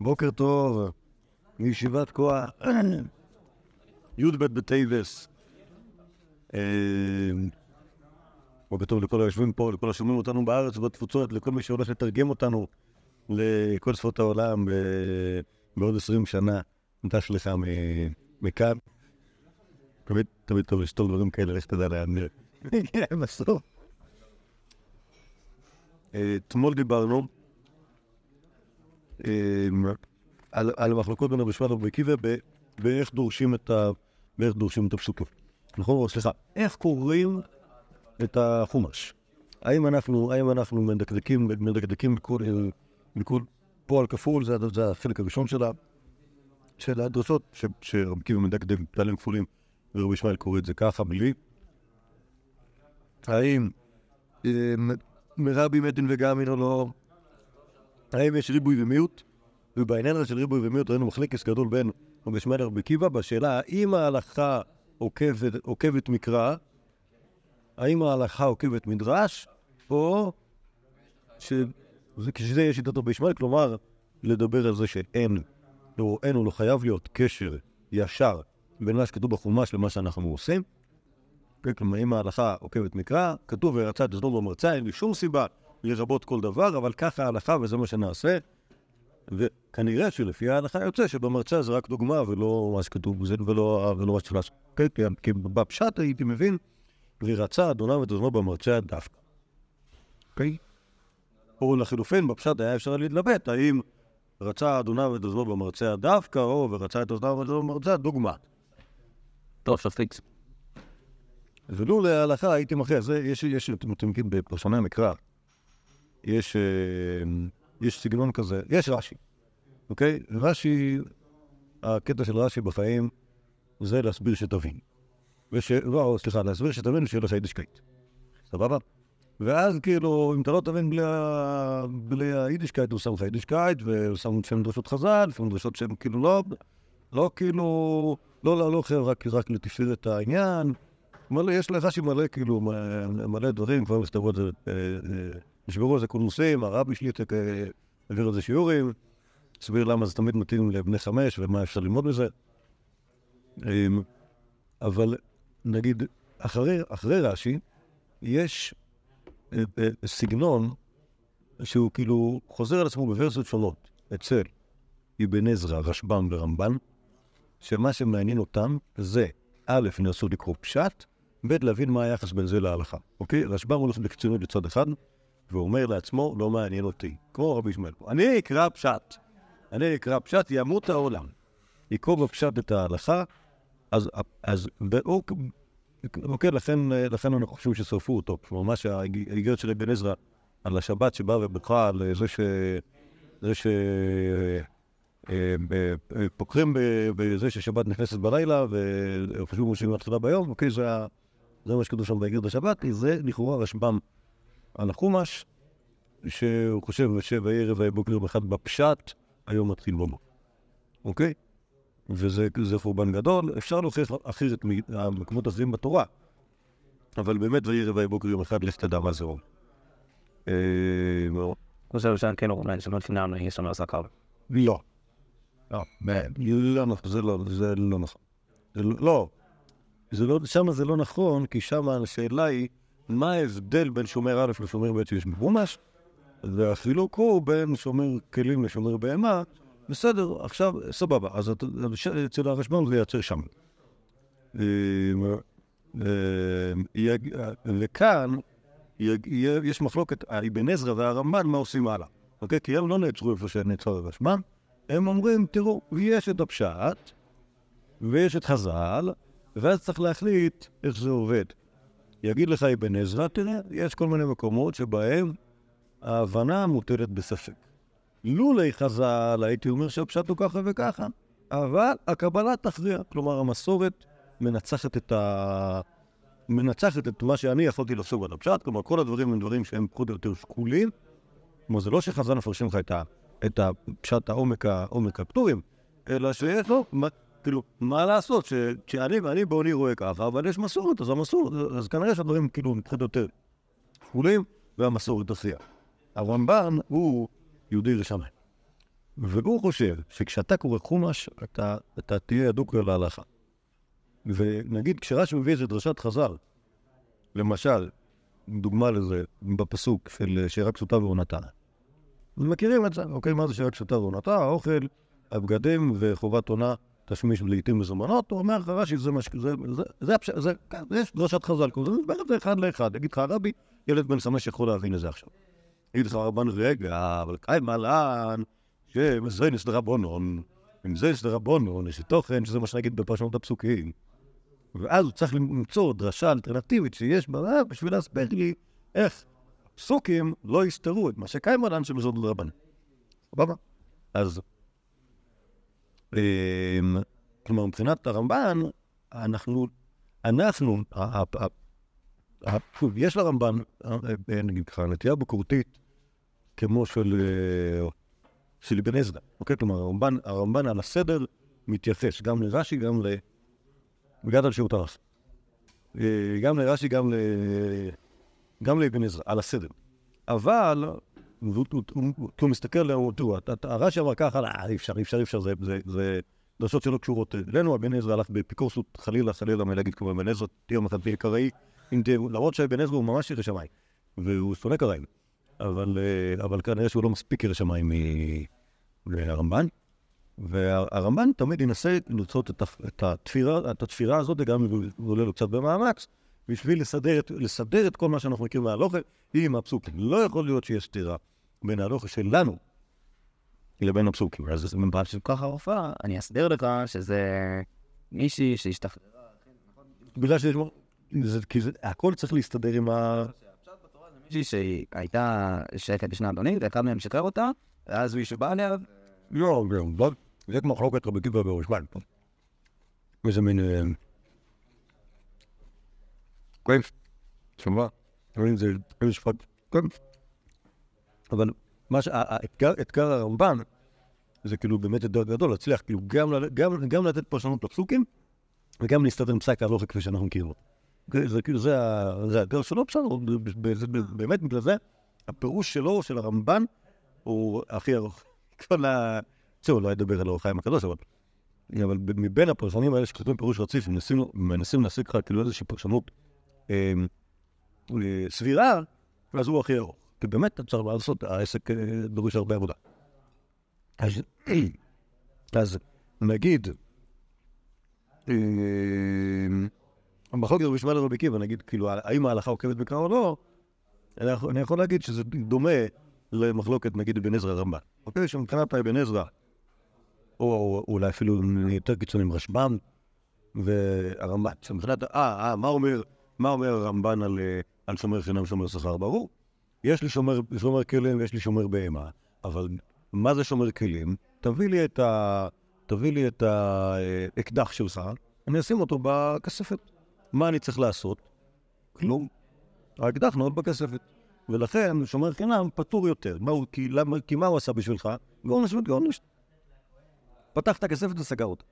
בוקר טוב, מישיבת כוח, י"ב בטייבס. אה, בוקר טוב לכל היושבים פה, לכל השומעים אותנו בארץ ובתפוצות, לכל מי שהולך לתרגם אותנו לכל שפות העולם בעוד עשרים שנה. נטש לך מכאן. תמיד, תמיד טוב לשתול דברים כאלה, איך תדע לאן בסוף. אה, אתמול דיברנו על, על מחלוקות בין רבי שמעון לרבי עקיבא באיך דורשים את ה... דורשים את הפסוקים. נכון? סליחה, איך קוראים את החומש? האם אנחנו, האם אנחנו מדקדקים, מדקדקים בכל, בכל פועל כפול, זה, זה החלק הראשון שלה, של הדרשות, שרבי עקיבא מדקדק בפתלים כפולים, ורבי ישמעאל קורא את זה ככה, בלי. האם אמ, מרבי מתין וגמין או לא? האם יש ריבוי ומיעוט? ובעניין הזה של ריבוי ומיעוט ראינו מחלקס גדול בין רבי ישמעאל לרבי עקיבא בשאלה האם ההלכה עוקבת, עוקבת מקרא, האם ההלכה עוקבת מדרש, או כשזה יש שיטת רבי ישמעאל, כלומר לדבר על זה שאין, או אין או לא חייב להיות קשר ישר בין מה שכתוב בחומש למה שאנחנו עושים. כלומר, אם ההלכה עוקבת מקרא, כתוב ורצה את הזדון במרצה, אין לי שום סיבה לרבות כל דבר, אבל ככה ההלכה וזה מה שנעשה. וכנראה שלפי ההלכה יוצא שבמרצה זה רק דוגמה ולא מה שכתוב בזה ולא, ולא מה שצריך לעשות. כן, כי בפשט הייתי מבין, ורצה אדוניו ואת אדונו במרצה דווקא. אוקיי? או לחילופין, בפשט היה אפשר להתלבט, האם רצה אדוניו ואת אדונו במרצה דווקא, או ורצה את אדוניו ואת אדונו במרצה דוגמה. טוב, שפיקס. ולו להלכה הייתי מכריע, זה יש, יש, אתם מכירים בפרשני המקרא, יש, אה, יש סגנון כזה, יש רש"י, אוקיי? רש"י, הקטע של רש"י בחיים זה להסביר שתבין. וש... לא, סליחה, להסביר שתבין ושיהיה לך יידישקייט. סבבה? ואז כאילו, אם אתה לא תבין בלי, ה... בלי היידישקייט, הוא שם לך יידישקייט, והוא שם שם דרשות חז"ל, לפעמים דרשות שהן כאילו לא, לא כאילו, לא להלוך לא, רק, רק לתפארת העניין. מלא, יש לרש"י מלא, כאילו, מלא דברים, כבר נכתבו את זה. אה, אה, נשברו על זה קונוסים, הרבי שלי העביר על זה שיעורים, הסביר למה זה תמיד מתאים לבני חמש ומה אפשר ללמוד מזה. אמ, אבל נגיד, אחרי, אחרי רש"י, יש אה, אה, סגנון שהוא כאילו חוזר על עצמו בוורסיות שונות אצל אבן עזרא, רשב"ם ורמב"ן, שמה שמעניין אותם זה, א', ננסו לקרוא פשט, ב', להבין מה היחס בין זה להלכה. אוקיי? רשב"ם הולך בקצינות לצד אחד, ואומר לעצמו, לא מעניין אותי, כמו רבי ישמעאל. אני אקרא פשט, אני אקרא פשט, ימות העולם. יקרוא בפשט את ההלכה, אז, אז אוקיי, לכן, לכן אנחנו חושבים ששרפו אותו. כלומר, מה שהאיגרת של אבן עזרא על השבת שבאה ובקרה על זה ש... זה ש... אה, אה, פוקחים בזה ששבת נכנסת בלילה וחושבים שהיא מתחילה ביום, אוקיי, זה מה שכתוב שם באיגרת השבת, כי זה לכאורה רשב"ם על החומש, שהוא חושב בשבע ערב ובוקר באחד בפשט, היום מתחיל בו. אוקיי? וזה חורבן גדול. אפשר להוכיח אחרת מהמקומות הזויים בתורה, אבל באמת וירא ויבוקר יום אחד, לך תדע מה זה רוב. חושב שכן אולי שמות פינאנו יש לנו עסקה. לא. לא, לא נכון, זה לא, זה לא נכון. לא, זה לא, שם זה לא נכון, כי שם השאלה היא מה ההבדל בין שומר א' לשומר ב' שיש בחומש, והחילוק הוא בין שומר כלים לשומר בהמה, בסדר, עכשיו, סבבה, אז אצל הרשב"ם זה ייצר שם. אה, וכאן יש מחלוקת, אבן עזרא והרמב"ן, מה עושים הלאה. אוקיי? כי הם לא נעצרו איפה שנעצר הרשב"ם, הם אומרים, תראו, יש את הפשט, ויש את חז"ל, ואז צריך להחליט איך זה עובד. יגיד לך אבן עזרא, תראה, יש כל מיני מקומות שבהם ההבנה מוטלת בספק. לולי חז"ל, הייתי אומר שהפשט הוא ככה וככה, אבל הקבלה תכריע. כלומר, המסורת מנצחת את ה... מנצחת את מה שאני יכולתי לחשוב על הפשט, כלומר, כל הדברים הם דברים שהם פחות או יותר שקולים. כלומר, זה לא שחז"ל מפרשים לך את, ה... את הפשט העומק, העומק הפטורים, אלא שיש לו כאילו, מה לעשות, שאני ואני בעוני רואה ככה, אבל יש מסורת, אז המסורת, אז כנראה שהדברים כאילו מבחינת יותר שקולים, והמסורת תסיע. הרמב"ן הוא יהודי רשמי. והוא חושב שכשאתה קורא חומש, אתה, אתה תהיה אדוק להלכה. ונגיד, כשרש"י מביא איזה דרשת חז"ל, למשל, דוגמה לזה, בפסוק של שירה כסותה ועונתה. מכירים את זה, אוקיי, מה זה שירה כסותה ועונתה? האוכל, הבגדים וחובת עונה, תשמיש לעיתים מזומנות, הוא אומר לך רש"י, זה מה ש... זה, זה, זה. זה, כן, יש דרשת חז"ל, כזה, זה בערך זה אחד לאחד. יגיד לך הרבי, ילד בן חמש יכול להבין את זה עכשיו. יגיד לך רבן רגע, אבל קיים מלן, שזה נסדרה בונון, אם זה נסדרה בונון, יש תוכן, שזה מה שנגיד בפרשנות הפסוקים. ואז הוא צריך למצוא דרשה אלטרנטיבית שיש בה בשביל להסביר לי איך פסוקים לא יסתרו את מה שקיים עליהם של מזון לרבן. סבבה? אז, כלומר, מבחינת הרמב"ן, אנחנו, אנחנו, שוב, יש לרמב"ן, אה, נגיד ככה, נטייה ביקורתית, כמו של אה, אבן עזרא, אוקיי? כלומר, הרמב"ן, הרמב"ן על הסדר מתייחס גם לרש"י, גם ל... בגלל על שירות הרס. אה, גם לרש"י, גם ל... גם לאבן עזרא, על הסדר. אבל, הוא- הוא- מסתכל הרש"י אמר ככה, "אה, אי אפשר, אי אפשר, אי אפשר, זה- דרשות שלא קשורות אלינו, אבן עזרא הלך באפיקורסות, חלילה, חלילה, מלהגיד כמו אבן עזרא, תהיה אחד תהיה קראי, למרות שאבן עזרא הוא ממש ירא שמיים, והוא שונא קראים, אבל אה, כנראה שהוא לא מספיק ירא שמיים מהרמב"ן. והרמב"ן תמיד ינסה התפירה, את התפירה הזאת, גם אם הוא עולה לו קצת במאמץ, בשביל לסדר את, לסדר את כל מה שאנחנו מכירים מהלוכה עם הפסוקים. לא יכול להיות שיש סתירה בין ההלוכה שלנו לבין הפסוקים. אז זה מבעל של ככה הופעה, אני אסביר לך שזה מישהי שהשתחררה. בגלל שיש... כי הכל צריך להסתדר עם ה... מישהי שהייתה שייכת לשני אדונים, ואחד מהם שחרר אותה, ואז מישהו בא אליה, לא, לא, לא. זה כמו מחלוקת רבי עקיבא בראשמן. איזה מין... אה, כן, שמע, רואים זה זה כן. אבל מה שהאתגר, אתגר הרמב"ן, זה כאילו באמת אתגר גדול, להצליח כאילו גם, לתת פרשנות לפסוקים, וגם להסתדר עם פסק ההלוכה כפי שאנחנו מכירים. זה- כאילו, זה האתגר שלו, בסדר, באמת בגלל זה, הפירוש שלו, של הרמב"ן, הוא הכי ארוך. כל ה... זהו, לא אדבר על אור חיים הקדוש, אבל... אבל מבין הפרשנים האלה שכותבים פירוש רציף, מנסים, להשיג לך כאילו איזושהי פרשנות סבירה, אז הוא הכי ארוך. כי באמת אתה צריך לעשות, העסק אה, דורש הרבה עבודה. אז, נגיד, אה, המחלוקת רבי שמעון ורבי עקיבא, נגיד, כאילו, האם ההלכה עוקבת מקרא או לא, אני יכול- להגיד שזה דומה למחלוקת, נגיד, אבן עזרא רמב"ן. אוקיי, שמבחינת אבן עזרא, או או אולי אפילו יותר קיצוניים רשב"ם והרמב"ן. שמבחינת, אה, אה, מה אומר, מה אומר הרמב"ן על, אה, על שומר חינם שומר שכר? ברור. יש לי שומר, שומר כלים ויש לי שומר בהמה, אבל מה זה שומר כלים? תביא לי את ה... תביא לי את האקדח שלך, אני אשים אותו בכספת. מה אני צריך לעשות? כלום. האקדח נועד בכספת. ולכן שומר חינם פטור יותר. מה הוא, כי, למה, כי מה הוא עשה בשבילך? גורנישט וגורנישט. פתח את הכספת וסגר אותה.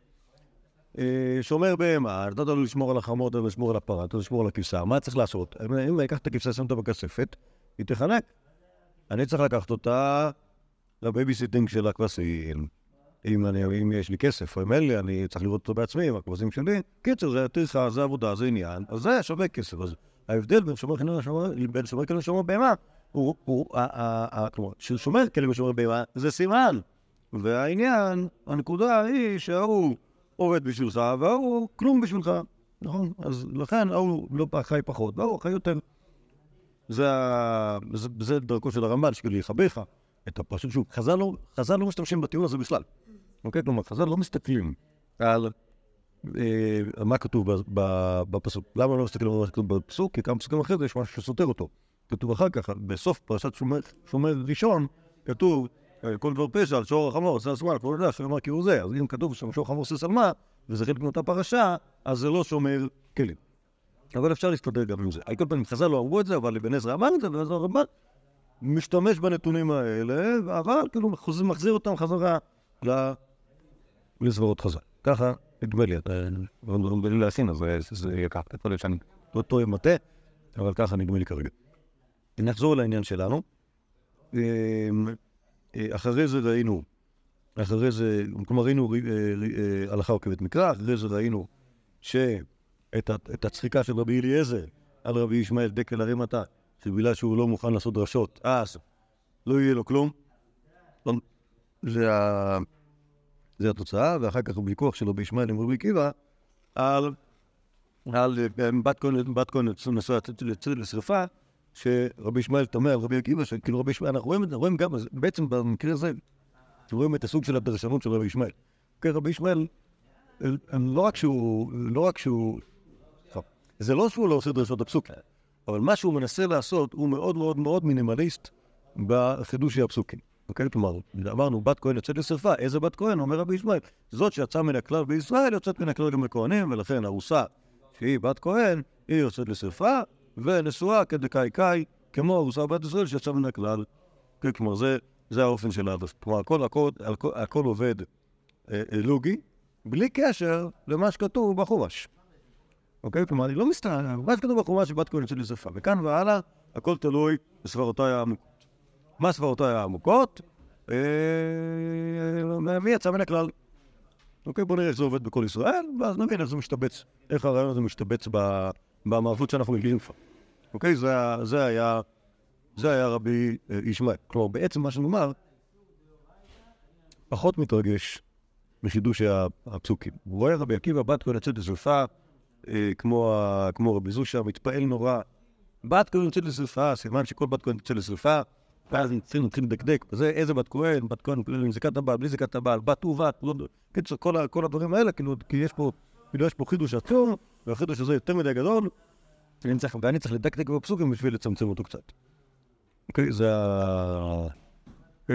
אה, שומר בהמה, נתת לו לשמור על החמור, נתת לו לשמור על הפרה, נתת לו לשמור על הכבשה, מה צריך לעשות? אם אני אקח את הכבשה, שם אותה בכספת, היא תחנק. אני צריך לקחת אותה ל babysitting של הכבשים. אם, אני, אם יש לי כסף, אם אין לי, אני צריך לראות אותו בעצמי עם הכבשים שלי. קיצר, זה טרחה, זה עבודה, זה עניין, אז זה שווה כסף. אז ההבדל בין שומר חינם לשומר, בהמה, הוא, הוא, כלומר, ששומר כלים לשומר בהמה זה סימן. והעניין, הנקודה היא שההוא עובד בשבילך, וההוא כלום בשבילך, נכון? אז לכן ההוא לא חי פחות, וההוא חי יותר. זה, זה, זה דרכו של הרמב"ן, שכאילו יכבה לך את הפרשנות. שוב, חז"ל לא, חז"ל לא משתמשים בטיעון הזה בכלל. אוקיי? כלומר, חז"ל לא מסתכלים על אה, מה כתוב בפסוק. למה לא מסתכלים על מה שכתוב בפסוק? כי כמה פסוקים אחרי זה יש משהו שסותר אותו. כתוב אחר כך, בסוף פרשת שומר, שומר ראשון, כתוב כל דבר פשע על שור החמור, עשה סמל, כל זה, שאומר כי הוא זה. אז אם כתוב שם שור חמור עושה סלמה, וזה חלק מאותה פרשה, אז זה לא שומר כלים. אבל אפשר להסתדר גם עם זה. על כל פנים, חז"ל לא אמרו את זה, אבל אבן עזרא אמר את זה, ואז הרמב"ן משתמש בנתונים האלה, אבל כאילו מחזיר אותם חזרה לסברות חז"ל. ככה, נדמה לי, אתה בלי להכין, אז זה- זה ייקח, יכול להיות שאני לא טועה מטה, אבל ככה נדמה לי כרגע. נחזור לעניין שלנו. אה, אחרי זה ראינו אחרי זה, כלומר ראינו אה, אה, הלכה עוקבת מקרא, אחרי זה ראינו שאת הצחיקה של רבי אליעזר על רבי ישמעאל דקל הרי מטה, שבגלל שהוא לא מוכן לעשות דרשות, אז לא יהיה לו כלום. לא- זה, התוצאה, ואחר כך ויכוח של רבי ישמעאל עם רבי עקיבא על, בת כהן, נשואה לשרפה, שרבי ישמעאל תמה על רבי עקיבא, שכאילו רבי ישמעאל, אנחנו רואים, את זה- רואים גם, בעצם במקרה הזה, רואים את הסוג של הפרשנות של רבי ישמעאל. כן, רבי ישמעאל, לא רק שהוא, לא רק שהוא, זה לא שהוא לא עושה דרשות הפסוקים, אבל מה שהוא מנסה לעשות הוא מאוד מאוד מאוד מינימליסט בחידושי הפסוקים. אוקיי? כלומר, אמרנו, בת כהן יוצאת לשרפה, איזה בת כהן? אומר רבי ישמעאל, זאת שיצאה מן הכלל בישראל יוצאת מן הכלל גם לכהנים, ולכן ארוסה שהיא בת כהן, היא יוצאת לשרפה, ונשואה כדקאי קאי, כמו ארוסה בת ישראל שיצאה מן הכלל. כן, כלומר, זה, זה האופן של ההדס. כלומר, הכל, הכל, הכל, הכל עובד אה, אה, לוגי, בלי קשר למה שכתוב בחומש. אוקיי? כלומר, אני לא מסתכל, מה שכתוב בחומש שבת כהן יוצאת לשרפה. וכאן והלאה, הכל תלוי בסברותיי העמוקות. מה סברותיי העמוקות? אה, מי יצא מן הכלל? אוקיי, בוא נראה איך זה עובד בכל ישראל, ואז נבין איך זה משתבץ, איך הרעיון הזה משתבץ ב- במערבות שאנחנו מגיעים כבר. אוקיי? זה, זה היה, זה היה רבי אה, ישמעאל. כלומר, בעצם מה שנאמר, פחות מתרגש מחידוש הפסוקים. הוא רואה רבי עקיבא בת כהן יוצאת לשרפה, אה, כמו, רבי זושה, מתפעל נורא. בת כהן יוצאת לשרפה, סימן שכל בת כהן יוצאת לשרפה, ואז נתחיל לדקדק, וזה איזה בת כהן, בת כהן עם זקת הבעל, בלי זקת הבעל, בת ובת, לא- כל הדברים האלה, כאילו, כי יש פה, כאילו יש פה חידוש עצום, והחידוש הזה יותר מדי גדול, ואני צריך, ואני צריך לדקדק בפסוקים בשביל לצמצם אותו קצת. אוקיי, זה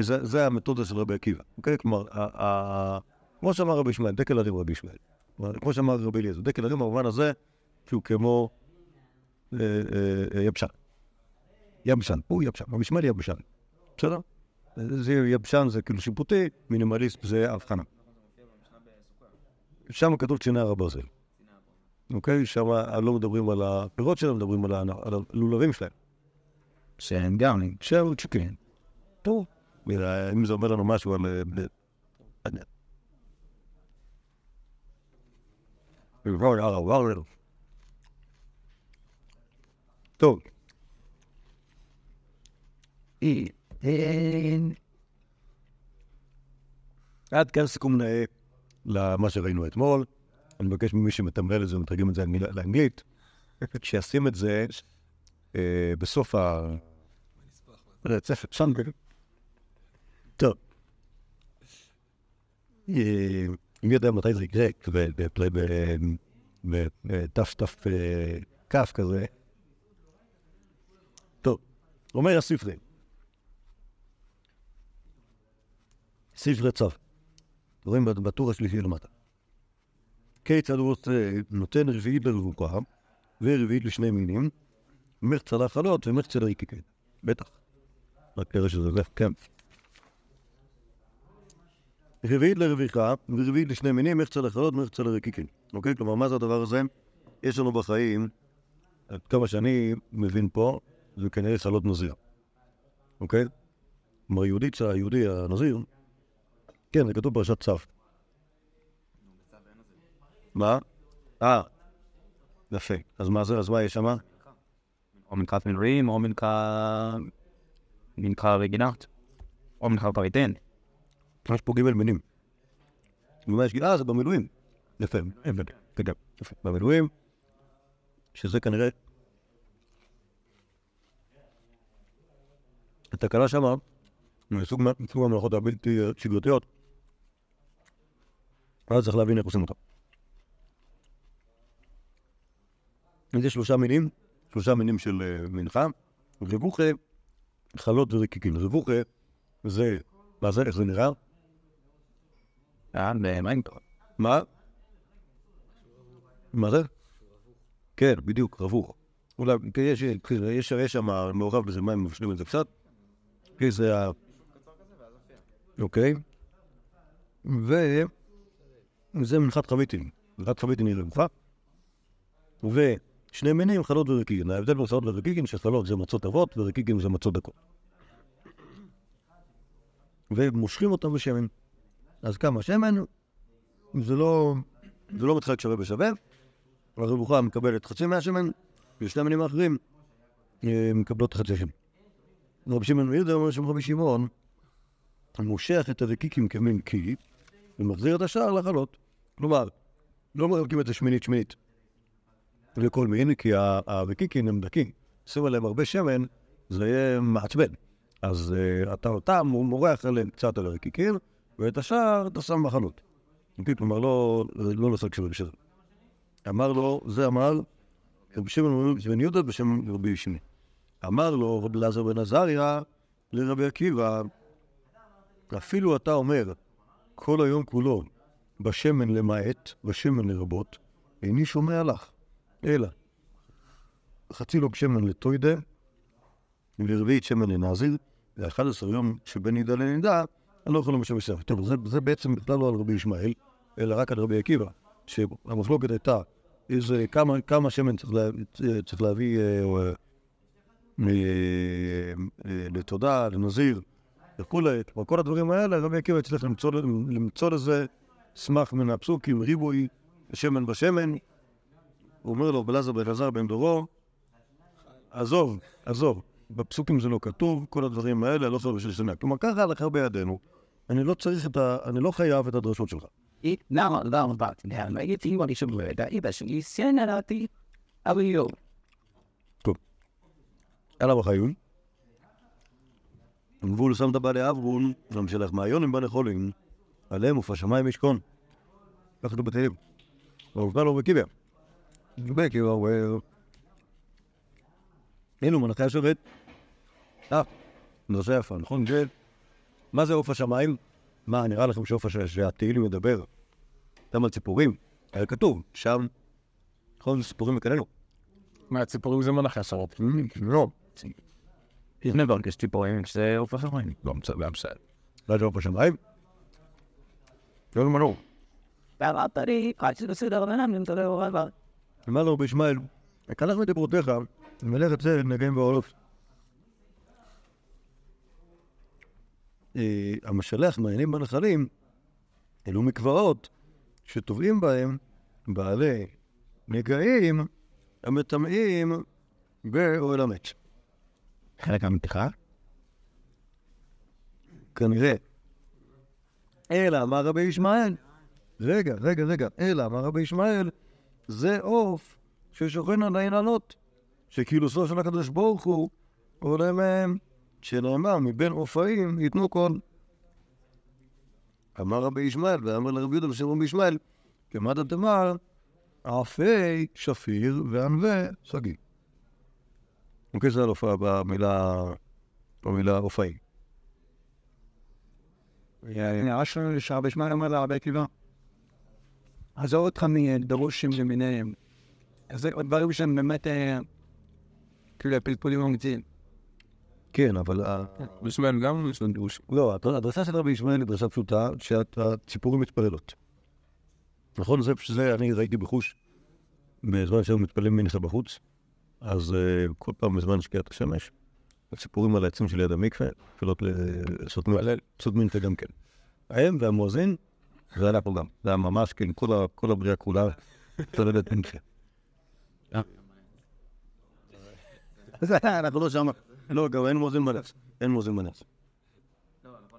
זה, זה המתודה של רבי עקיבא. אוקיי, כלומר, ה, ה, כמו שאמר רבי ישמעאל, דקל הרים רבי ישמעאל. כמו שאמר רבי אליעזר, דקל הרים במובן הזה שהוא כמו אה, אה, אה, יבשן. יבשן, הוא יבשן, רבי ישמעאל יבשן. בסדר? זה יבשן זה כאילו שיפוטי, מינימליסט זה הבחנה. שם כתוב ציני הר הברזל. אוקיי? שם לא מדברים על הפירות שלהם, מדברים על הלולבים שלהם. שהם גם, שם צ'יקן. טוב. אה, אם זה אומר לנו משהו על... אה. טוב. עד כאן סיכום נאה למה שראינו אתמול. אני מבקש ממי שמתמלל את זה ומתרגם את זה לאנגל- לאנגלית, שישים את זה אה, בסוף שם. טוב. אה, מי יודע מתי זה יקרה, בת"ת כ' כזה. טוב, אומר הספרי. ספרי צו. רואים בטור השלישי למטה. כיצד הוא עושה, נותן רביעית לרבוקה ורביעית לשני מינים, מחצה לחלות ומחצה לריקיקין. בטח. רק תראה שזה זה, כן. רביעית לרוויחה ורביעית לשני מינים, מחצה לחלות ומחצה לריקיקין. אוקיי? כלומר, מה זה הדבר הזה? יש לנו בחיים, עד כמה שאני מבין פה, זה כנראה חלות נזיר. אוקיי? כלומר, יהודית, היהודי הנזיר, כן, זה כתוב בפרשת צו. מה? אה, יפה. אז מה זה? אז מה יש שם? או מנקת מילואים, או מנקה... מנקה רגינת, או מנקה פריטן. יש פה ג' מינים. ומה יש? אה, זה במילואים. יפה, כן, כן, יפה. במילואים, שזה כנראה... התקלה שמה, מסוג מה- מסוג המלאכות הבלתי שגרתיות, אז צריך להבין איך עושים אותה. יש שלושה מינים, שלושה מינים של אה, מנחה, רבוכה, חלות ורקיקים. רבוכה זה, מה זה, איך זה נראה? אה, במיינקראפט. מה? מה זה? כן, בדיוק, רווח. אולי, יש, יש, יש שם מעורב בזה מים, מבשלים את זה קצת. כן, זה ה... אוקיי. וזה מנחת חביתין. מנחת חביתין היא רווחה. ושני מינים, חלות ורקיגין. ההבדל בין חלות ורקיגין, שחלות זה מצות אבות ורקיגין זה מצות דקות. ומושכים אותם בשמן. אז כמה שמן, זה לא, זה לא מתחלק שווה בשווה, אז רבוכה מקבלת חצי מהשמן, ושתי המינים האחרים אה, מקבלות חצי שמן. רבי שמעון בן יהודה אומר שם רבי שמעון, מושך את הרקיקים כמין קי, ומחזיר את השאר לחלות. כלומר, לא מחלקים את זה שמינית שמינית לכל מין, כי ה- הרקיקים הם דקים. שים עליהם הרבה שמן, זה יהיה מעצבן. אז uh, אתה אותם, הוא מורח עליהם קצת על הרקיקים, ואת השאר אתה שם בחנות. כלומר, לא, לעשות שווה בשווה. אמר לו, זה אמר רבי שמעון בן יהודה בשם רבי ישמעאל. אמר לו רבי אלעזר בן עזריה לרבי עקיבא, אפילו אתה אומר כל היום כולו בשמן למעט, בשמן לרבות, איני שומע לך, אלא חצי לוג שמן לטוידה, ורביעית שמן לנזיר, ו-11 יום שבין נידה לנידה, אני לא יכול למשל בסדר. טוב, זה, זה בעצם בכלל לא על רבי ישמעאל, אלא רק על רבי עקיבא, שהמחלוקת הייתה איזה, כמה, כמה שמן צריך, לה, צריך להביא אה, אה, אה, אה, לתודה, לנזיר וכולי, כל הדברים האלה, רבי עקיבא הצליח למצוא, למצוא לזה סמך מן הפסוקים, ריבוי, שמן בשמן. הוא אומר לו, בלעזר בן אלעזר בן דורו, עזוב, עזוב, בפסוקים זה לא כתוב, כל הדברים האלה, לא חייב בשביל שנה. כלומר, ככה ההלכה בידינו, אני לא צריך את ה... אני לא חייב את הדרשות שלך. למה, למה באתי? הייתי ואני שומע את האיבא שלי, אבל יום. אלא בחיון. גבול שם את בעלי אברון, ומשלח מעיונים בני חולים, עליהם ופע שמיים ישכון. ככה כתוב בתהילים. בכלל לא בקיביה. בקיביה הוא... הנה הוא מנחי השרת. אה, נושא יפה, נכון? כן. מה זה עוף השמיים? מה, נראה לכם שעוף. שהתהילים מדבר? גם על ציפורים? היה כתוב, שם, נכון, זה סיפורים וכאלו. מהציפורים זה מנחי עשרות. לא. יש דבר כזה ציפורים, שזה עוף השמיים. לא בסדר. לא זה עוף השמיים? לא למנו. ואמרת לי, חצי בסדר, אבל אני מדבר רבה. אמר לו רבי ישמעאל, הקלח מדברותיך, ומלך אצל נגעים בעולות. אה, המשלח מעיינים בנחלים, אלו מקוואות שטובעים בהם בעלי נגעים המטמאים באוהל המת. חלק מהמתיחה? כנראה. אלא אמר רבי ישמעאל, רגע, רגע, רגע, אלא אמר רבי ישמעאל, זה עוף ששוכן על האילנות, שכאילוסו של הקדוש ברוך הוא עולה מהם, שנאמר מבין עופאים ייתנו קול. אמר רבי ישמעאל, ואמר לרבי יהודה בשם רבי ישמעאל, כמדת תאמר, עפי שפיר וענווה שגיא. אוקיי, זה על הופעה במילה, במילה עופאים. נראה שהרבה שמע אומר להרבה עקיבא. עזוב אותך מדרושים למיניהם. אז זה דברים שהם באמת אה, כאילו פלפולים אמיתיים. כן, אבל ה- בשמאל גם יש לנו דרוש. לא, הדר- הדרשה של רבי ישמעאל היא דרשה פשוטה, שהציפורים מתפללות. נכון? זה שזה אני ראיתי בחוש, בזמן שהיו מתפללים מנחה בחוץ, אז אה, כל פעם בזמן שקיעת השמש, הציפורים על העצים שליד המקווה, מתפללות לעשות מנחה גם כן. הם והמואזין, זה פה גם. זה היה ממש, כן, כל כל הבריאה כולה מתפללת מנחה. אנחנו לא שם. לא, גם אין מואזין בנס. אין מואזין בנס.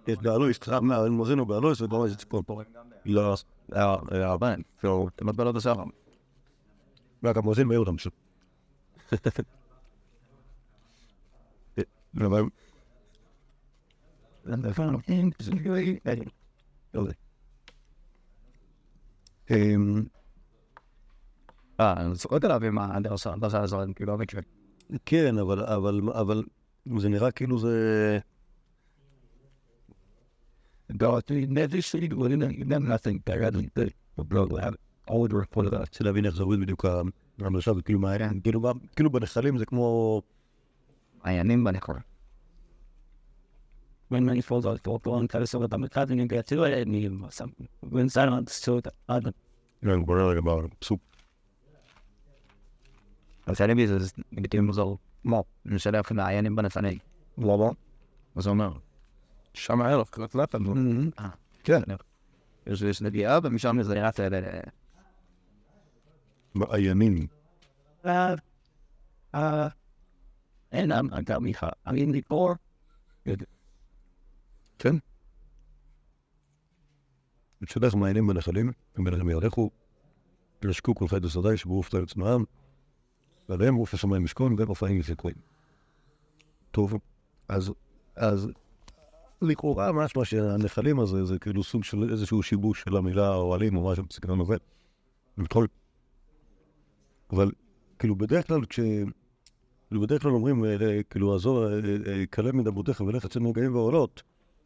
יש באלויס, אין מואזין הוא באלויס, וגם יש ציפור פה. לא, הבן, כאילו, אתם מטבלות השחר. רק המואזין מעיר אותם פשוט. אבל... אמ, אה, אני זוכר עליו עם הדרשה, הדרשה הזאת, כאילו, המקרה. כן, אבל, אבל, אבל זה נראה כאילו זה... רוצה להבין איך זה עובד בדיוק המרשה, וכאילו מה, כאילו כאילו בנחלים זה כמו... מעיינים בנכון. When many falls out for one kind of sort of המרכז, אני אגע צילו, אני שם, when silence, so עד לא, בוא נראה רגע בפסוק. אז היה לי זה ביטויים מוזר. מה? משלח מעיינים בנפני. למה? מה זה אומר? שם הערב, קריאת לפן. אה, כן. יש יש נגיעה, ומשם זה רץ אל... מעיינים. אה, אה, אין, אתה מיכה, אני מפה, כן. אצלך מעיינים בנחלים, ובנחלים ילכו, ינשקו כל חי שדה, ישבו ופתו לצנועם, ועליהם רוף השמיים ישכון, והם מופעים יפקויים. טוב, אז, אז לכאורה משמע שהנחלים הזה זה כאילו סוג של איזשהו שיבוש של המילה אוהלים או משהו בסגנון הזה. וכל... אבל כאילו בדרך כלל כש... כאילו בדרך כלל אומרים, אה, כאילו, עזור, אה, אה, כלה מדברותיך ולך אצל נגעים ועולות.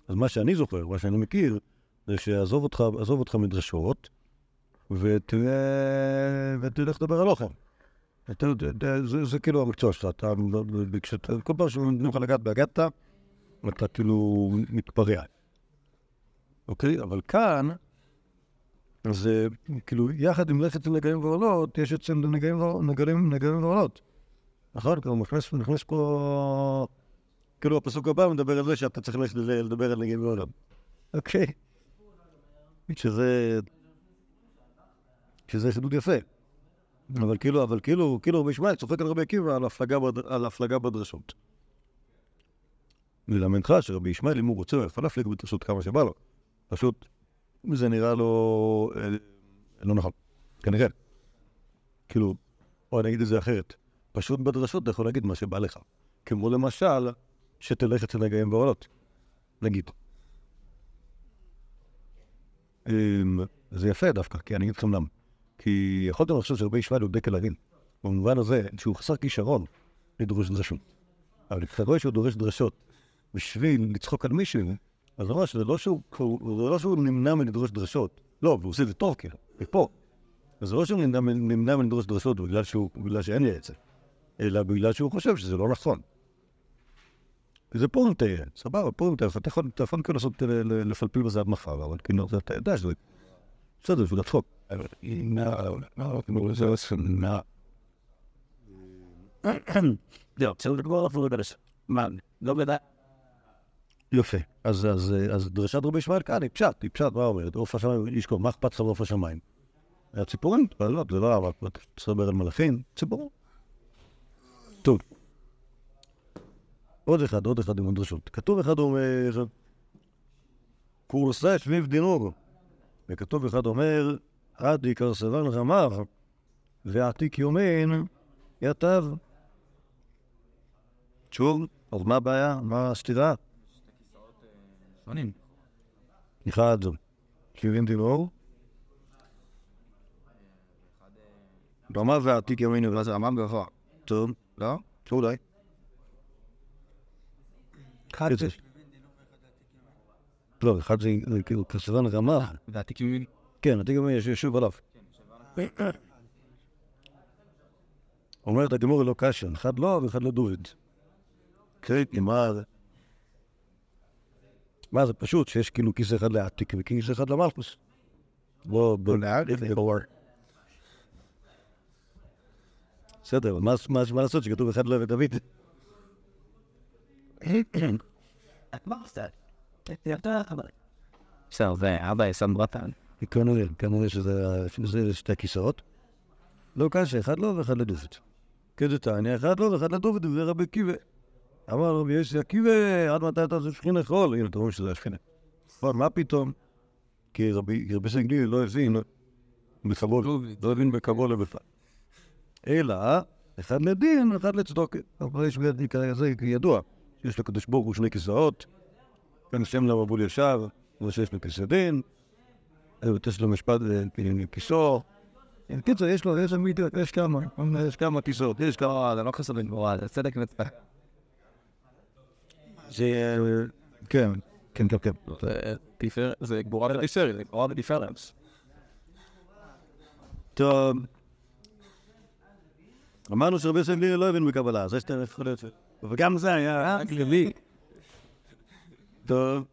אז מה שאני זוכר, מה שאני מכיר, זה שעזוב אותך, עזוב אותך מדרשות, ותלך לדבר על אוכל. זה, כאילו המקצוע שלך, אתה, כשאתה, כל פעם שנותנים לך לגעת באגדת, אתה כאילו מתפרע. אוקיי? אבל כאן, זה כאילו, יחד עם לכת לנגעים ועולות, יש אצל נגעים ועול- נגעים- נגעים ועולות. נכון? כאילו, נכנס פה... כאילו, הפסוק הבא מדבר על זה שאתה צריך ללכת לדבר על נגעים ועולות. אוקיי. שזה... שזה חידוד יפה. אבל כאילו, אבל כאילו, כאילו ישמעאל צוחק על רבי עקיבא על הפלגה, בד... על הפלגה בדרשות. ללמדך שרבי ישמעאל, אם הוא רוצה, הוא יכול להפליג בדרשות כמה שבא לו. פשוט, זה נראה לו... אה, לא נכון. כנראה. כאילו, או אני אגיד את זה אחרת. פשוט בדרשות אתה יכול להגיד מה שבא לך. כמו למשל, שתלך אצל נגעים בעולות. נגיד. אמ, זה יפה דווקא, כי אני אגיד לכם למה. כי יכולתם לחשוב שרבי ישמעאל הוא דקל הרים. במובן הזה שהוא חסר כישרון לדרוש דרשות. אבל כשאתה רואה שהוא דורש דרשות בשביל לצחוק על מישהו, אז ממש זה לא שהוא, הוא- זה לא שהוא נמנע מלדרוש דרשות. לא, והוא עושה את זה טוב, כאילו, ופה. אז זה לא שהוא נמנע מלדרוש דרשות בגלל, שהוא, בגלל שאין לי את זה, אלא בגלל שהוא חושב שזה לא נכון. וזה פורנטה, סבבה, פורנטה, אתה יכול, אתה יכול כאילו לעשות, ל- לפלפל בזה עד מחר, אבל כאילו, זה- אתה יודע שזה, בסדר, בשביל הצחוק. לא, לא. יפה. אז, דרשת רבי ישמעאל כאן היא פשט, היא פשט, מה אומרת? עוף השמיים, ישכון, מה אכפת לך מעוף השמיים? היה ציפורים? אבל לא, זה לא אבל אתה תסבר על מלאכים, ציפורים. טוב. עוד אחד, עוד אחד עם הדרשות. כתוב אחד אומר, קורסה שביב דינור. וכתוב אחד אומר, עד עיקר סבן רמר, ועתיק יומין יתב. שוב, אז מה הבעיה? מה הסתירה? שונים. אחד, 70 דינור. רמה ועתיק זה רמה גבוה? טוב, לא? אולי. אחד זה. לא, אחד זה כאילו כסבן רמה. והתיקים... כן, עתיק ימינו יש ישוב עליו. אומרת הגמור לא קשה, אחד לא ואחד לא דוד. כן, מה זה? מה זה פשוט שיש כאילו כיס אחד לעתיק וכיס אחד למלכוס. לא, ב- בסדר, אבל מה- לעשות שכתוב אחד לא ודוד? מה עושה? אתה, אבל... בסדר, זה אבא שם ברטן. כנראה, כנראה שזה שתי כיסאות. לא קשה, אחד לא ואחד לדוד. כדתניא, אחד לא ואחד לדוד, וזה רבי עקיבא. אמר רבי יוסי עקיבא, עד מתי אתה זה שכינה חול? הנה, אתם רואים שזה השכינה. אבל מה פתאום? כי רבי רבי סגלי לא הבין בכבוד, לא הבין בכבוד בכלל. אלא, אחד לדין, אחד לצדוקה. אבל יש בידי כרגע זה ידוע, שיש לקדוש ברוך הוא שני כיסאות, כאן שם למבול ישר, כמו שיש לו כיסא דין, יש לו משפט אה, כיסו. בקיצור, יש לו, יש לו מידות, יש כמה, יש כמה כיסאות, יש כמה... לא, זה לא חסר בגבורה, זה צדק וצדק. זה... אה, כן, כן, כן, כן. זה גבורה ותפארת, זה גבורה ותפארת. טוב. אמרנו שרבי יוסף לירי לא הבין בקבלה, זה שאתה יכול להיות... וגם זה היה רק לוי. טוב.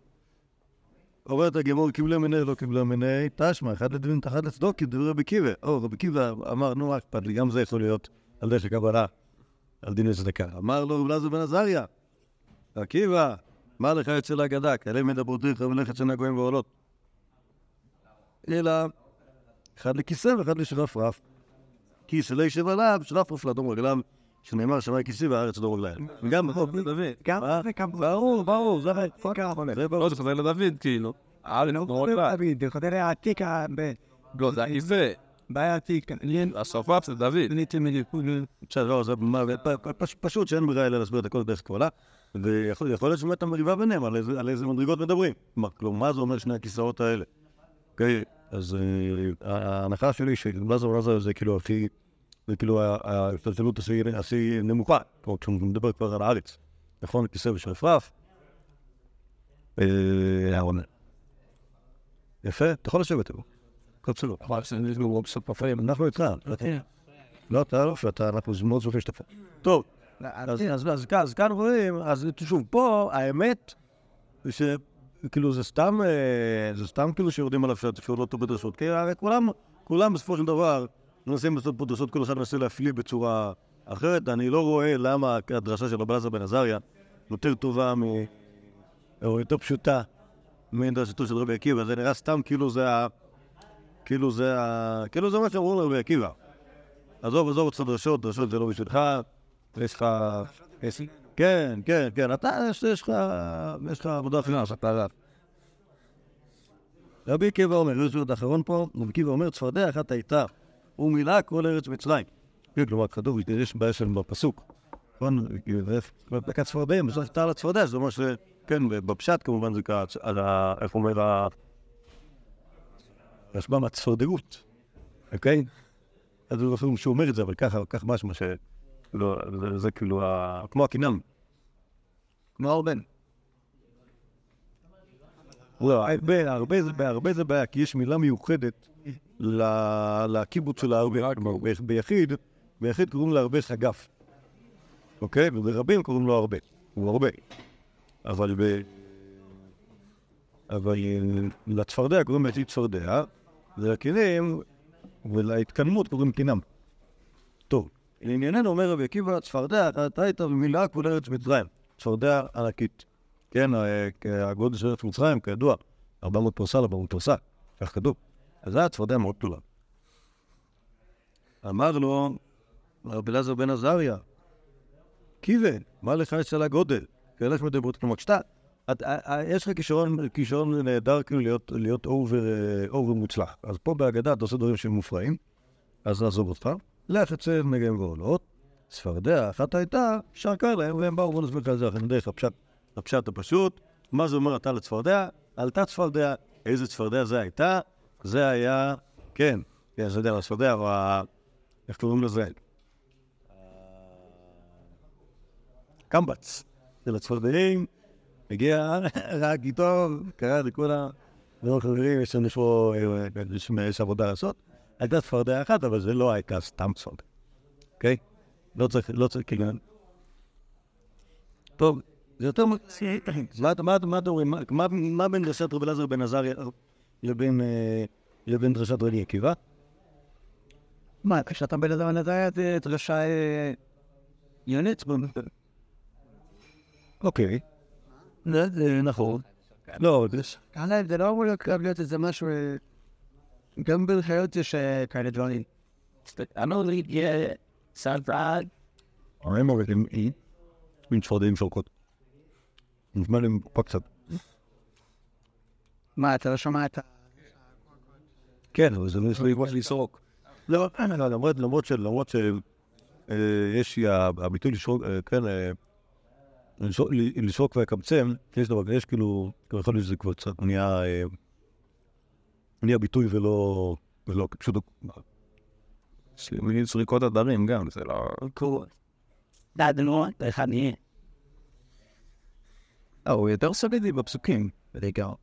אומרת הגמור, קיבלה מיני, לא קיבלה מיני, תשמע, אחד לדין, אחד לצדוקי, דברי רבי קיבא. או, רבי קיבא אמר, נו, מה אכפת לי, גם זה יכול להיות על דרך הקבלה, על דין וצדקה. אמר לו רב אלעזר בן עזריה, עקיבא, מה לך יוצא להגדה? כאלה מדברותיך ולכת שנה גויים ועולות. אלא אחד לכיסא ואחד לשרפרף. כיסא לא ישב עליו, שרפרף לאדום רגליו, שנאמר שמאי כיסי והארץ אדום רגליים. וגם בחוק דוד. גם גם ברור, ברור, זה ברור. לא, זה חוזר לדוד, כאילו. אה, לא, לא, לא, דוד, זה חוזר העתיק, לא, זה הכיסא. בעייתיק, לי השרפרף זה דוד. ניתי מליכוד. לא, זה פש- פשוט שאין ברירה אלא להסביר את הכל דרך קבלה, ויכול יכול להיות שבאמת המריבה ביניהם על איזה- מדרגות מדברים. מה- כלומר, מה זה אומר שני הכיסאות האלה? אוקיי, אז אה, ההנחה שלי שלזר ולזר זה כאילו הכי, זה כאילו ההשתלשלות הכי- נמוכה, כמו כשהוא מדבר כבר על הארץ, נכון? כיסא ושרפרף. אה. יפה, אתה יכול לשבת איתו. בסדר. אנחנו איתך. לא, אתה לא, אתה, אנחנו מאוד שמחים שאתה פה. טוב, אז, כאן- רואים, אז שוב, פה האמת, שכאילו זה סתם, אה, זה סתם כאילו שיורדים עליו שאפילו לא אותו בדרשות, כי הרי כולם, כולם בסופו של דבר מנסים לעשות פה דרשות, כל אחד מנסה להפליא בצורה אחרת, אני לא רואה למה הדרשה של רבי אלעזר בן עזריה יותר טובה מ... או יותר פשוטה מדרשתו של רבי עקיבא, זה נראה סתם כאילו זה ה... כאילו זה ה... כאילו זה מה שאמרו לרבי עקיבא. עזוב, עזוב אותך דרשות, דרשות זה לא בשבילך, יש לך... כן, כן, כן, אתה, יש לך, יש לך עבודה פיננס, אתה רב. רבי עקיבא אומר, יש עוד אחרון פה, רבי עקיבא אומר, צפרדע אחת הייתה, ומילאה כל ארץ מצרים. כן, כלומר, כתוב, יש בעיה שם בפסוק. נכון? דקת צפרדע, בסוף הייתה על הצפרדע, זה אומר ש... כן, בפשט כמובן זה ככה, על ה... איך אומר ה... רשב"ם הצפרדעות, אוקיי? אז הוא אפילו שהוא אומר את זה, אבל ככה, כך משמע ש... לא, זה, כאילו, ה... כמו הקינם. כמו הרבה. לא, הרבה, הרבה זה בעיה, כי יש מילה מיוחדת לקיבוץ של ב- ביחיד, ביחיד קוראים להרבה חגף. אוקיי? וברבים קוראים לו הרבה. הוא הרבה. אבל ב... אבל אה, לצפרדע קוראים בעתיד צפרדע, ולכלים ולהתקדמות קוראים קינם. טוב, לענייננו אומר רבי עקיבא, צפרדע אתה הייתה במילאה כל ארץ מצרים. צפרדע ענקית. כן, ה- הגודל של ארץ מצרים, כידוע, 400 פרסה ל-400 פרסה, כך כתוב. זו הייתה צפרדע מאוד גדולה. אמר לו רבי אלעזר בן עזריה, קיבן, מה לך יש על הגודל? כאלה שמדברות, כלומר, כשאתה, את- ה- ה- יש לך כישרון, נהדר כאילו להיות, אובר, אה, מוצלח. אז פה בהגדה אתה עושה דברים שהם מופרעים, אז נעזוב אותך. לך אצל נגעים ועולות, צפרדע אחת הייתה, שרקה להם, והם באו, בואו נסביר לך את זה דרך הפשט, הפשט הפשוט. מה זה אומר אתה לצפרדע? עלתה צפרדע, איזה צפרדע זה הייתה? זה היה, כן, כן, זה יודע, הצפרדע, או ה... איך קוראים לזה? קמב"ץ של הצפרדעים, הגיע רק איתו, קרא לכולם, לא חברים, יש לנו פה, אה, יש- יש עבודה לעשות. הייתה צפרדע אחת, אבל זה לא הייתה סתם צפרדע, אוקיי? לא צריך, לא צריך, כאילו... טוב, זה יותר... מה אתה- אתה- אתם אומרים? מה- בין דרשת רבי אלעזר בן עזריה לבין אה, לבין דרשת רבי עקיבא? מה, כשאתה בן אדם נדע זה דרשה אה, יונית? אוקיי. נכון. לא, זה... כאלה, זה לא אמור להיות- איזה משהו... אה, גם בחיות יש כאלה דברים. אני לא יודע, סלפרד. הם אומרים, מין צפרדעים שורקות. נשמע לי פה קצת. מה, אתה לא שומע את ה... כן, אבל זה לא כמו לסרוק. לא, לא, למרות, למרות ש... למרות ש... אה, הביטוי לשרוק, אה, כן, אה, לשרוק- ל- לשרוק ולקמצם, יש דבר, יש כאילו, כבר יכול להיות שזה כבר קצת נהיה, נהיה ביטוי ולא, ולא, פשוט, מילים זריקות הדרים גם, זה לא... קור. דעדנו, אחד נהיה. הוא יותר סולידי בפסוקים, בעיקר.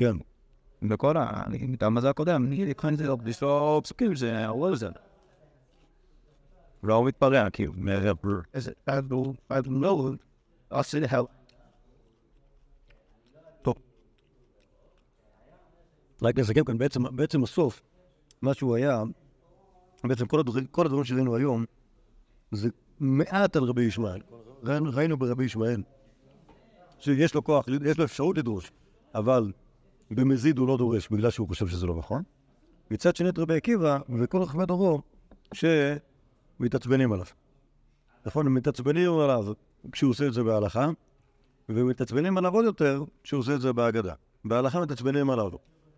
כן. בכל ה... גם בזה הקודם, אני כאן זה, יש לו פסוקים זה הוא זה. לא מתפרע, כאילו. דעדנו, לא... להל. רק נסכם כאן, בעצם, הסוף, מה שהוא היה, בעצם כל הדברים, שראינו היום, זה מעט על רבי ישמעאל. ראינו ברבי ישמעאל, שיש לו כוח, יש לו אפשרות לדרוש, אבל במזיד הוא לא דורש בגלל שהוא חושב שזה לא נכון. מצד שני את רבי עקיבא וכל חכמי דורו שמתעצבנים עליו. נכון, הם מתעצבנים עליו כשהוא עושה את זה בהלכה, ומתעצבנים עליו עוד יותר כשהוא עושה את זה בהגדה. בהלכה מתעצבנים עליו,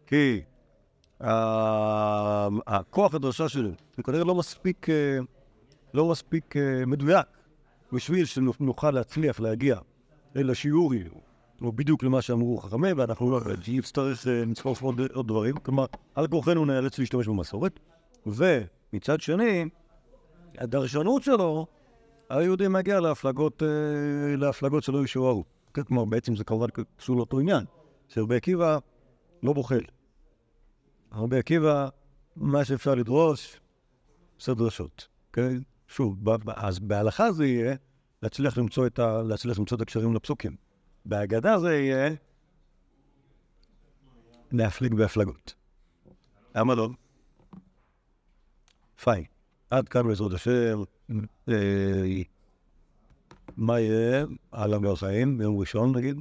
כי הכוח הדרשה שלו הוא כנראה לא מספיק, אה, לא מספיק אה, מדויק בשביל שנוכל להצליח להגיע אל השיעורי, או בדיוק למה שאמרו חכמים, ואנחנו לא נצטרך לצפוף עוד, דברים, כלומר, על כורחנו נאלץ להשתמש במסורת, ומצד שני, הדרשנות שלו, היהודי מגיע להפלגות, אה, להפלגות שלא ישוערו. כן, כלומר, בעצם זה כמובן קשור לאותו עניין, שרבי עקיבא לא בוחל. רבי עקיבא, מה שאפשר לדרוש, עושה דרשות, כן? שוב, אז בהלכה זה יהיה להצליח למצוא את, ה, להצליח למצוא את הקשרים לפסוקים. בהגדה זה יהיה להפליג בהפלגות. למה לא? פיין. עד כאן בעזרת השם. אה, מה יהיה על המר חיים ביום ראשון נגיד?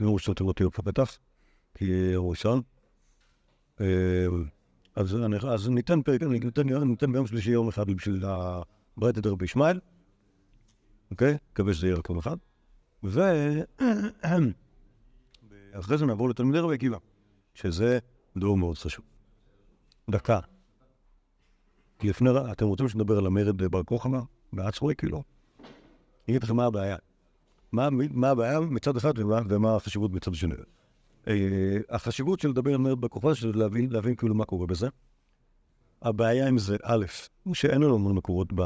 יום ראשון תראו אותי בפתח, כי ראשון. אה, אז, אז ניתן פרק, ניתן, ניתן ביום שלישי יום אחד בשביל את רבי ישמעאל, אוקיי? מקווה שזה יהיה רק יום אחד. ואחרי זה נעבור לתלמידי רבי עקיבא, שזה דור מאוד חשוב. דקה. כי לפני, אתם רוצים שנדבר על המרד בר כוכבא? בעצמי, כאילו. אני אגיד לכם מה הבעיה. מה, מה הבעיה מצד אחד ומה, ומה החשיבות מצד שני. אה, החשיבות של לדבר על מרד בר כוכבא זה להבין, להבין כאילו מה קורה בזה. הבעיה עם זה, א', שאין לנו המון מקורות ב...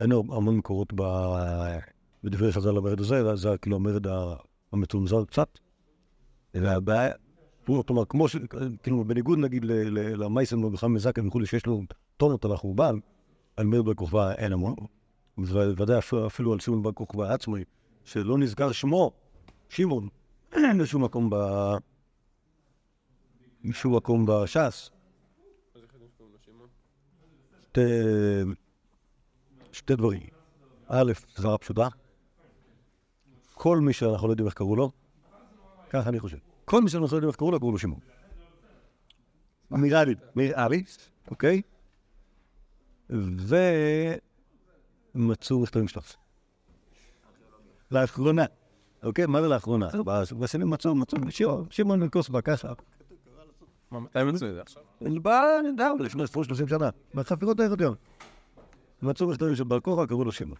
אין המון מקורות ב... בדברי חז"ל למרד הזה, זה, כאילו המרד המצונזר קצת. והבעיה, כלומר, כמו ש... כאילו, בניגוד נגיד למייסן ולחם מזקן וכולי, שיש לו טונות על החורבן, על מרד בר כוכבא אין המון. ובוודאי אפילו, על שמעון בר כוכבא עצמי, שלא נזכר שמו, שמעון, בשום מקום ב... בשום מקום בש"ס. שתי דברים. א', זרה פשוטה. כל מי שאנחנו לא יודעים איך קראו לו, ככה אני חושב. כל מי שאנחנו לא יודעים איך קראו לו, קראו לו שמעון. נראה לי, נראה לי, אוקיי? ומצאו מכתבים שלו. לאחרונה, אוקיי? מה זה לאחרונה? בשנים מצאו, מצאו, שמעון, כוסבא, ככה. מתי מצאו את זה עכשיו? לפני 30 שנה, בחפירות ההיריון. מצאו מכתבים של בר כוכבא, קראו לו שמעון.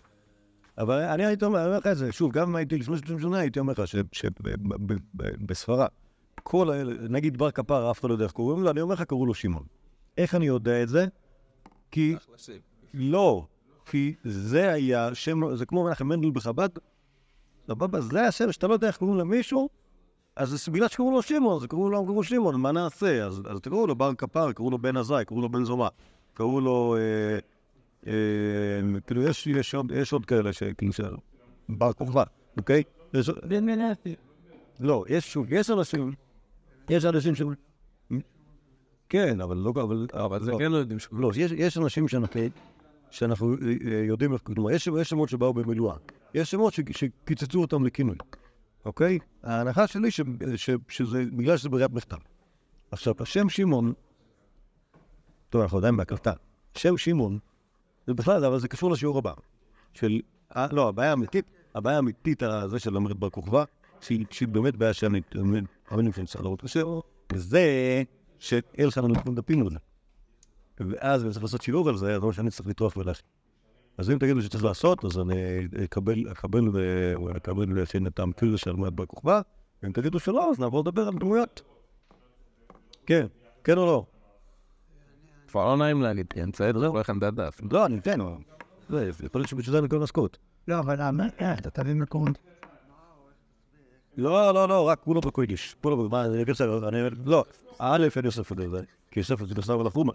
אבל אני הייתי אומר, לך את זה, שוב, גם אם הייתי לפני 30 שנה, הייתי אומר לך שבספרה, כל האלה, נגיד בר כפר, אף אחד לא יודע איך קוראים לו, אני אומר לך, קראו לו שמעון. איך אני יודע את זה? כי... לא, כי זה היה שם, זה כמו מנחם מנדל בחב"ד, סבבה, זה השם שאתה לא יודע איך קוראים למישהו, אז זה בגלל שקראו לו שמעון, אז קראו לו, קראו שמעון, מה נעשה? אז, אז תקראו לו בר כפר, קראו לו בן עזאי, קראו לו בן זומא, קראו לו, אה, כאילו, יש, יש, עוד, יש עוד כאלה שכאילו, ש... בר כוכבא, אוקיי? יש, לא, יש, שוב, יש אנשים, יש אנשים ש... כן, אבל לא, אבל, אבל זה לא. כן לא יודעים שהוא... לא, יש, יש אנשים שאנחנו, שאנחנו אה, אה, יודעים איך, כלומר, יש, יש שמות שבאו במילואה, יש שמות ש, שקיצצו אותם לכינוי, אוקיי? ההנחה שלי ש, ש, שזה בגלל שזה בריאת מחטא. עכשיו, השם שמעון, טוב, אנחנו עדיין בהקלטה, שם שמעון, זה בכלל, אבל זה קשור לשיעור הבא, של, אה, לא, הבעיה האמיתית, הבעיה האמיתית הזה של למרד בר כוכבא, שהיא, באמת בעיה שאני, אבל אני צריך להראות קשה, וזה שאלחנן נתנו דפים על זה. ואז אני צריך לעשות שיעור על זה, אז זה מה שאני צריך לטרוח ולהכין. אז אם תגידו שצריך לעשות, אז אני אקבל, אקבל, ו- אקבל להכין את המקריא של מועד בר כוכבא, ואם תגידו שלא, אז נעבור לדבר על דמויות. כן, כן או לא? כבר לא נעים להגיד, כן, בסדר, כל אחד דף. לא, אני אתן. זה, יכול להיות שבשביל זה אני לעסקות. לא, אבל אתה תביא מקומות. לא, לא, לא, רק כולו בקוידיש. כולו, מה, אני בסדר, אני... לא, א', אין יוסף את זה, כי יוסף זה נסב על החומה.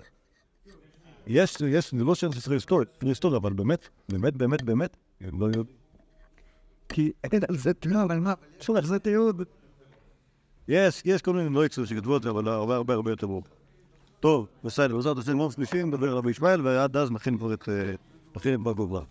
יש, יש, זה לא שאין ספרי היסטוריה, היסטוריה, אבל באמת, באמת, באמת, באמת, הם לא יודעים. כי, זה, לא, אבל מה? שוב, זה תיעוד. יש, יש כל מיני נויקסים שכתבו את זה, אבל הרבה הרבה הרבה יותר ברור. טוב, בסדר, בעזרת השם, יום שלישי, נדבר על רבי ישמעאל, ועד אז נכין כבר את... אה, נכין את בר.